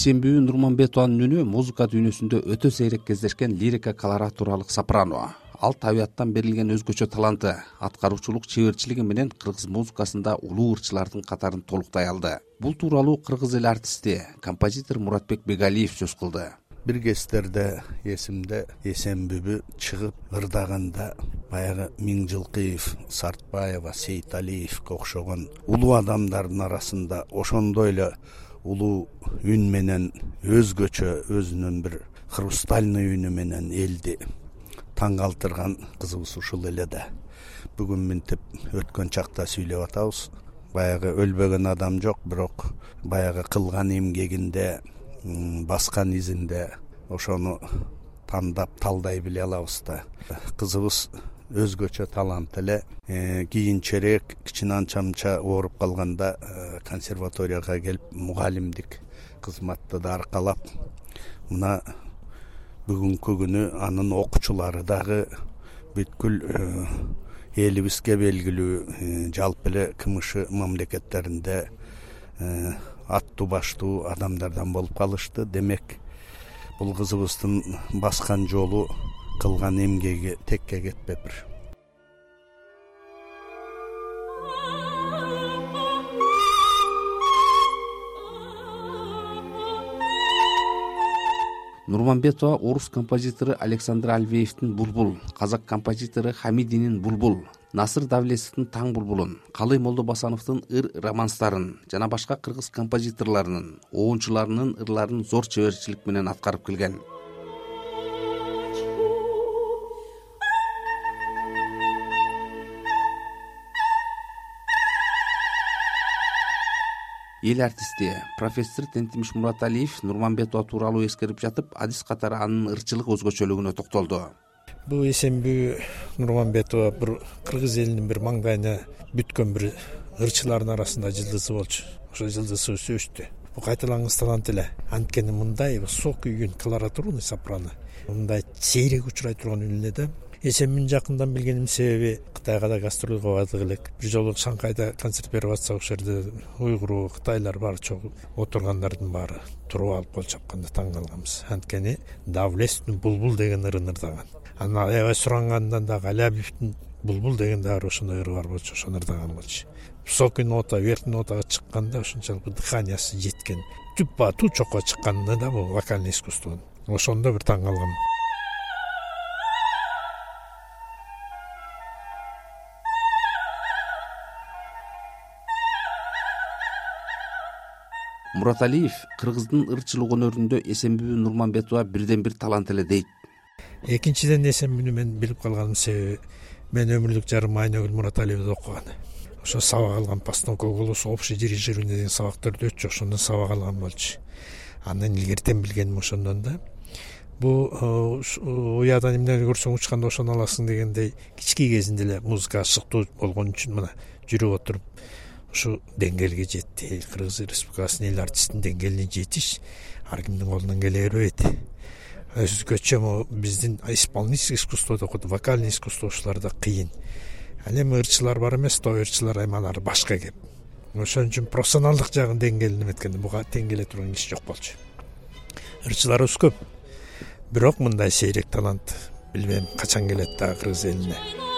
эсенбүбү нурманбетованын үнү музыка дүйнөсүндө өтө сейрек кездешкен лирика колоратуралык сопрано. Ал табияттан берилген өзгөчө таланты аткаруучулук чеберчилиги менен кыргыз музыкасында улуу ырчылардын катарын толуктай алды. Бул тууралуу кыргыз эл артисти композитор муратбек бегалиев сөз кылды. Бир кездерде эсимде эсенбүбү чыгып ырдаганда баягы миңжылкыев сартбаева сейиталиевке окшогон улуу адамдардын арасында ошондой эле улуу үн менен өзгөчө өзүнүн бир хрустальный үнү менен элди таң калтырган кызыбыз ушул эле да. Бүгүн мынтип өткөн чакта сүйлөп атабыз. Баягы өлбөгөн адам жок бирок баягы кылган эмгегинде баскан изинде ошону тандап талдай биле алабыз да. Кызыбыз өзгөчө талант эле э, кийинчерээк кичине анча ооруп калганда э, консерваторияга келип мугалимдик кызматты да аркалап мына бүгүнкү күнү анын окуучулары дагы бүткүл э, элибизге белгилүү жалпы эле кмш мамлекеттеринде аттуу баштуу адамдардан болуп калышты. Демек бул кызыбыздын баскан жолу кылган эмгеги текке кетпептир нурманбетова орус композитору александр альвеевдин булбул казак композитору хамидинин булбул насыр давлетовдун таң булбулун калый молдобасановдун ыр романстарын жана башка кыргыз композиторлорунун оончуларынын ырларын зор чеберчилик менен аткарып келген эл артисти профессор тентимиш мураталиев нурманбетова тууралуу эскерип жатып адис катары анын ырчылык өзгөчөлүгүнө токтолду. Бул эсенбүбү нурманбетова бир кыргыз элинин бир маңдайына бүткөн бир ырчылардын арасында жылдызы болчу. Ошол жылдызыбыз өстү бул кайталангыс талант эле. Анткени мындай высокий үн колоратурный сопрано. Мындай сейрек учурай турган үн эле да эсенбүнү жакындан билгеним себеби кытайга да гастролго бардык элек. Бир жолу шанхайда концерт берип атсак ошол жерде уйгур кытайлар баары чогуу отургандардын баары туруп алып кол чапканда таң калганбыз анткени давлестин булбул деген ырын ырдаган. Анан аябай сурангандан дагы алябиевдин булбул деген дагы бир ошондой ыры бар болчу ошону ырдаган болчу. Высокий нота верхний нотага чыкканда ушунчалык дыханиясы жеткен тупа ту чокко чыкканы да бул вокальный искусствонун. Ошондо бир таң калгам мураталиев кыргыздын ырчылык өнөрүндө эсенбүбү нурманбетова бирден бир талант эле дейт экинчиден эсенбүнү мен билип калганымдын себеби мен өмүрлүк жарым айнагүл мураталиевде окуган. Ошо сабак алган постановка голос общий дирижирование деген сабактарды өтчү ошондон сабак алган болчу. Андан илгертен билгеним ошондон да. Бул уядан эмнени көрсөң учканда ошону аласың дегендей кички кезинде эле музыкага сыктуу болгон үчүн мына жүрүп отуруп ушул деңгээлге жетти. Кыргыз республикасынын эл артистинин деңгээлине жетиш ар кимдин колунан келе бербейт. Өзгөчө могу биздин исполнительский искусство деп вокальный искусство ушуларда кыйын. Ал эми ырчылар бар эмес той ырчылар эми алар башка кеп. Ошон үчүн профессионалдык жагын деңгээлин эметкенде буга тең келе турган киши жок болчу. Ырчыларыбыз көп бирок мындай сейрек талант билбейм качан келет дагы кыргыз элине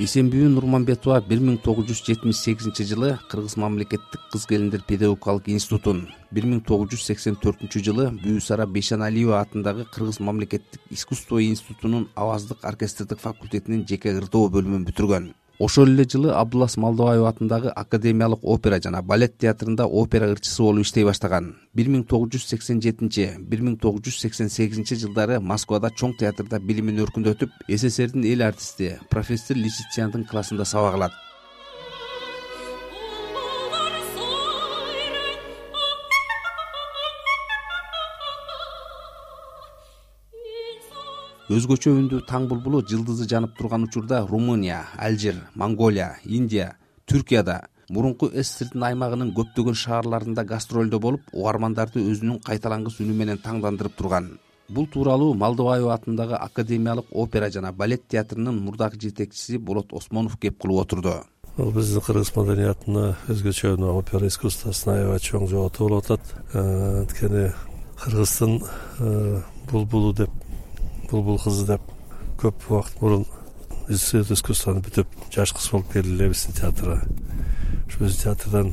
эсенбүбү нурманбетова бир миң тогуз жүз жетимиш сегизинчи жылы кыргыз мамлекеттик кыз келиндер педагогикалык институтун бир миң тогуз жүз сексен төртүнчү жылы бүбүсара бейшеналиева атындагы кыргыз мамлекеттик искусство институтунун аваздык оркестрдик факультетинин жеке ырдоо бөлүмүн бүтүргөн ошол эле жылы абдуллас малдыбаев атындагы академиялык опера жана балет театрында опера ырчысы болуп иштей баштаган. Бир миң тогуз жүз сексен жетинчи бир миң тогуз жүз сексен сегизинчи жылдары москвада чоң театрда билимин өркүндөтүп сссрдин эл артисти профессор лисициандын классында сабак алат өзгөчө үндүү таң булбулу жылдызы жанып турган учурда румыния алжир монголия индия түркияда мурунку сссрдин аймагынын көптөгөн шаарларында гастролдо болуп угармандарды өзүнүн кайталангыс үнү менен таңдандырып турган. Бул тууралуу малдыбаева атындагы академиялык опера жана балет театрынын мурдагы жетекчиси болот осмонов кеп кылып отурду. Бул биздин кыргыз маданиятына өзгөчө мына опера искусствосуна аябай чоң жоготу болуп атат. Э, анткени кыргыздын э, булбулу деп булбул кызы деп көп убакыт мурун искусствону бүтүп жаш кыз болуп келди эле биздин театрга. Ушу биздин театрдан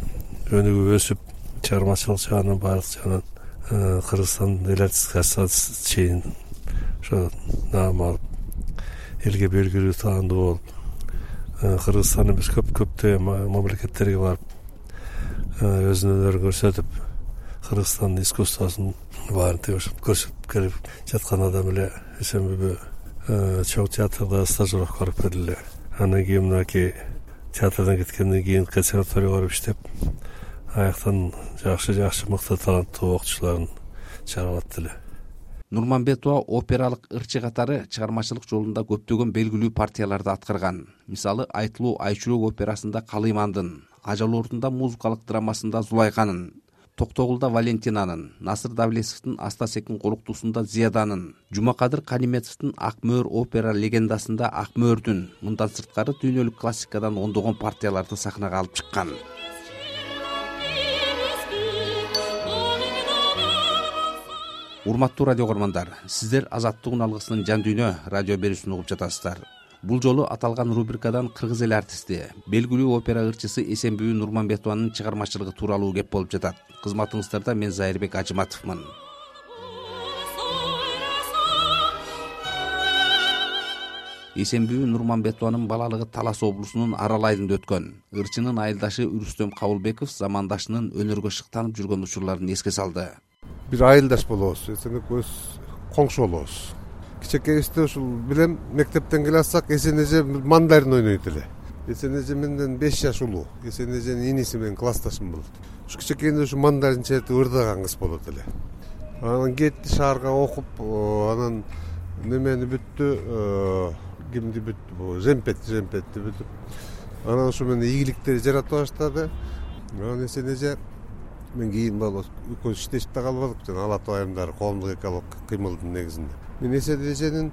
өнүгүп өсүп чыгармачылык жагынан баардык жагынан э, кыргызстандын эл ассоциациясына чейин ошо наам алып элге белгилүү таандуу болуп э, кыргызстан эмес көп көптөгөн мамлекеттерге барып э, өзүнүн өнөрүн көрсөтүп кыргызстандын искусствосун баарын тиги ошентип көрсөтүп келип жаткан адам эле эсенбүбү чоң театрда стажировка барып келди. Эле андан кийин мынакей театрдан кеткенден кийин консерваторияга барып иштеп аяктан жакшы жакшы мыкты таланттуу окуучуларын чыгарып атты эле нурманбетова опералык ырчы катары чыгармачылык жолунда көптөгөн белгилүү партияларды аткарган. Мисалы айтылуу айчүрөк операсында калыймандын ажалоордунда музыкалык драмасында зулайханын токтогулда валентинанын насыр давлесовдун аста секин колуктуусунда зияданын жумакадыр каниметовдун ак мөөр опера легендасында ак мөөрдүн мындан сырткары дүйнөлүк классикадан ондогон партияларды сахнага алып чыккан. Урматтуу радио кугармандар сиздер азаттык үн алгысынын жан дүйнө радио берүүсүн угуп жатасыздар бул жолу аталган рубрикадан кыргыз эл артисти белгилүү опера ырчысы эсенбүбү нурманбетованын чыгармачылыгы тууралуу кеп болуп жатат. Кызматыңыздарда мен зайырбек ажыматовмун. Эсенбүбү нурманбетованын балалыгы талас облусунун арал айылында өткөн. Ырчынын айылдашы үрүстөм кабылбеков замандашынын өнөргө шыктанып жүргөн учурларын эске салды. Бир айылдаш болобуз. Эсенбекөөз коңшу болобуз кичинекейибизде ушул билем мектептен келе жатсак эсен эже мандарин ойнойт эле. Эсен эже менден беш жаш улуу. Эсен эженин иниси менин классташым болот. Ушу кичинекейинде ушу мандарин чертип ырдаган кыз болот эле. Анан кетти шаарга окуп анан немени бүттү кимди бүттү бул жемпет жемпетти бүтүп анан ушу менен ийгиликтер жарата баштады. Анан эсен эже мен кийин боло экөөбүз иштешип да калбадык жана ала тоо айымдары коомдук экологиялык кыймылдын негизинде мен эсен эженин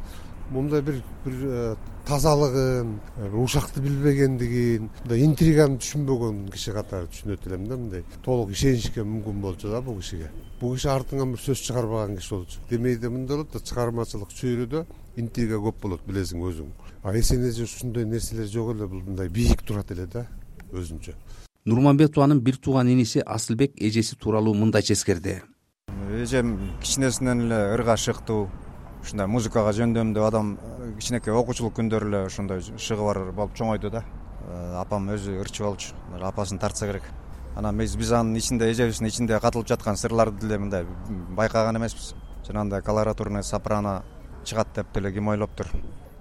мындай бир бир э, тазалыгын ушакты билбегендигин мындай интриганы түшүнбөгөн киши катары түшүнөт элем да мындай. Толук ишенишке мүмкүн болчу да бул кишиге. Бул киши артыңан бир сөз чыгарбаган киши болчу. Демейде мындай болот да чыгармачылык чөйрөдө интрига көп болот билесиң өзүң. А эсен эже ушундай нерселер жок эле бул мындай бийик турат эле да өзүнчө. Нурманбетованын бир тууган иниси асылбек эжеси тууралуу мындайча эскерди эжем кичинесинен эле ыргашыктуу ушундай музыкага жөндөмдүү адам кичинекей окуучулук күндөрү эле ошондой шыгы бар болуп чоңойду да. Э, апам өзү ырчы болчу апасын тартса керек. Анан биз биз анын ичинде эжебиздин ичинде катылып жаткан сырларды деле мындай байкаган эмеспиз. Жанагындай колоратурный сопрано чыгат деп деле ким ойлоптур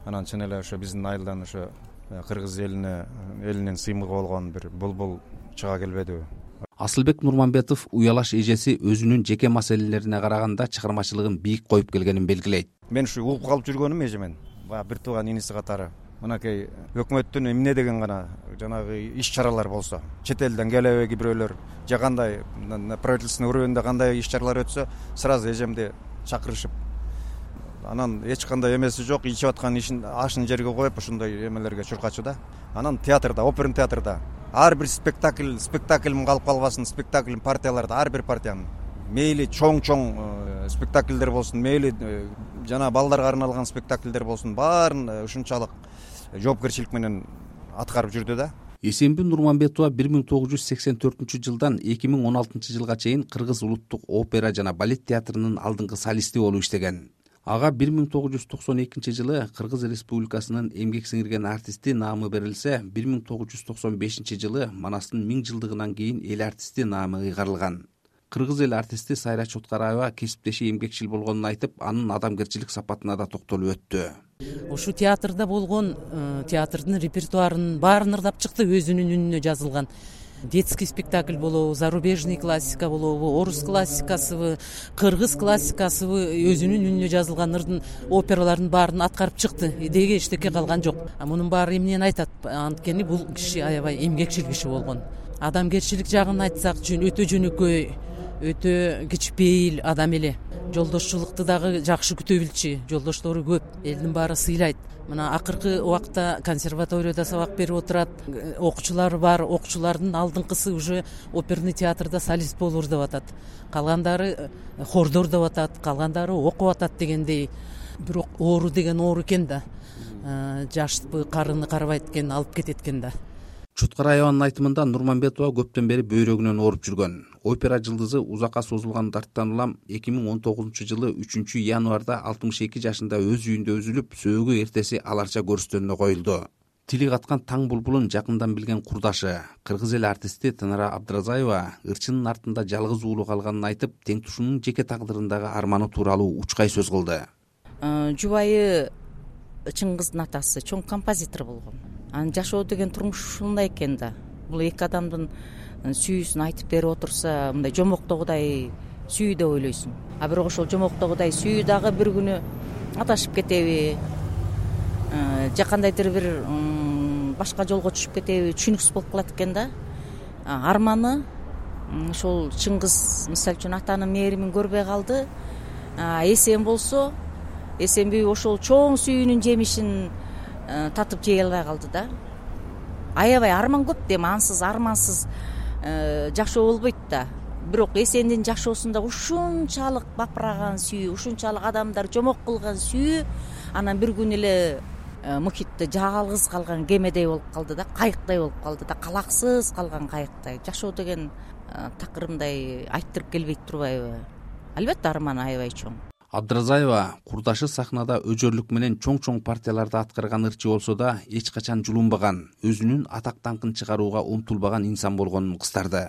анан чын эле ошо биздин айылдан ошо э, кыргыз элине элинин сыймыгы болгон бир булбул чыга келбедиби асылбек нурманбетов уялаш эжеси өзүнүн жеке маселелерине караганда чыгармачылыгын бийик коюп келгенин белгилейт. Мен ушу угуп калып жүргөнүм эжемен баягы бир тууган иниси катары. Мынакей өкмөттүн эмне деген гана жанагы иш чаралар болсо чет элден келеби бирөөлөр же кандай правительственный уровеньде кандай иш чаралар өтсө сразу эжемди чакырышып анан эч кандай эмеси жок ичип аткан ишин ашын жерге коюп ошондой эмелерге чуркачу да. Анан театрда оперный театрда ар бир спектакль спектакльм калып калбасын спектакль партияларда ар бир партиянын. Мейли чоң чоң э, спектакльдер болсун мейли э, жанагы балдарга арналган спектакльдер болсун баарын э, ушунчалык жоопкерчилик менен аткарып жүрдү да. Эсенбү нурманбетова бир миң тогуз жүз сексен төртүнчү жылдан эки миң он алтынчы жылга чейин кыргыз улуттук опера жана балет театрынын алдыңкы солисти болуп иштеген ага бир миң тогуз жүз токсон экинчи жылы кыргыз республикасынын эмгек сиңирген артисти наамы берилсе бир миң тогуз жүз токсон бешинчи жылы манастын миң жылдыгынан кийин эл артисти наамы ыйгарылган. Кыргыз эл артисти сайра чоткараева кесиптеши эмгекчил болгонун айтып анын адамгерчилик сапатына да токтолуп өттү. Ушул театрда болгон э, театрдын репертуарын баарын ырдап чыкты өзүнүн үнүнө жазылган детский спектакль болобу зарубежный классика болобу орус классикасыбы кыргыз классикасыбы өзүнүн үнүнө жазылган ырдын опералардын баарын аткарып чыкты. Деги эчтеке калган жок. Мунун баары эмнени айтат? Анткени бул киши аябай эмгекчил киши болгон. Адамгерчилик жагын айтсак өтө жөнөкөй өтө кичпейил адам эле жолдошчулукту дагы жакшы күтө билчү. Жолдоштору көп. Элдин баары сыйлайт. Мына акыркы убакта консерваторияда сабак берип отурат. Окуучулары бар. Окуучулардын алдыңкысы уже оперный театрда солист болур деп атат. Калгандары э, хордор деп атат. Калгандары окуп атат дегендей. Бирок оору деген оору экен да. Э, жашпы карыны карабайт экен алып кетет экен да чоткар аябанын айтымында нурмамбетова көптөн бери бөйрөгүнөн ооруп жүргөн. Опера жылдызы узакка созулган дарттан улам эки миң он тогузунчу жылы үчүнчү январда алтымыш эки жашында өз үйүндө үзүлүп сөөгү эртеси аларча көрүстөнүнө коюлду. Тили каткан таң булбулун жакындан билген курдашы кыргыз эл артисти тынара абдыразаева ырчынын артында жалгыз уулу калганын айтып теңтушунун жеке тагдырындагы арманы тууралуу учкай сөз кылды. Э, жубайы чыңгыздын атасы чоң композитор болгон анан жашоо деген турмуш ушундай экен да. Бул эки адамдын э, сүйүүсүн айтып берип отурса мындай жомоктогудай сүйүү деп ойлойсуң. А бирок ошол жомоктогудай сүйүү дагы бир күнү адашып кетеби э, же кандайдыр бир башка жолго түшүп кетеби түшүнүксүз болуп калат экен да. Арманы ошол чыңгыз мисалы үчүн атанын мээримин көрбөй калды. Эсен болсо эсенбиби ошол чоң сүйүүнүн жемишин татып жей албай калды да. Аябай арман көп да эми ансыз армансыз. Э, жашоо болбойт да. Бирок эсендин жашоосунда ушунчалык бапыраган сүйүү ушунчалык адамдар жомок кылган сүйүү анан бир күнү эле э, мухитте жалгыз калган кемедей болуп калды да кайыктай болуп калды да калаксыз калган кайыктай. Жашоо деген такыр мындай айттырып келбейт турбайбы? Албетте арман аябай чоң абдыразаева курдашы сахнада өжөрлүк менен чоң чоң партияларды аткарган ырчы болсо да эч качан жулунбаган өзүнүн атак даңкын чыгарууга умтулбаган инсан болгонун кыстарды.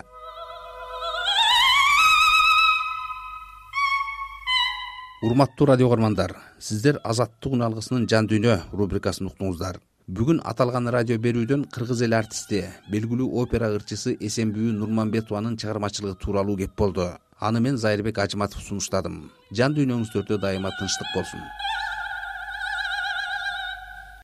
Урматтуу радио кугармандар сиздер азаттык үн алгысынын жан дүйнө рубрикасын уктуңуздар. Бүгүн аталган радио берүүдөн кыргыз эл артисти белгилүү опера ырчысы эсенбүбү нурмамбетованын чыгармачылыгы тууралуу кеп болду аны мен зайырбек ажыматов сунуштадым. Жан дүйнөңүздөрдө дайыма тынчтык болсун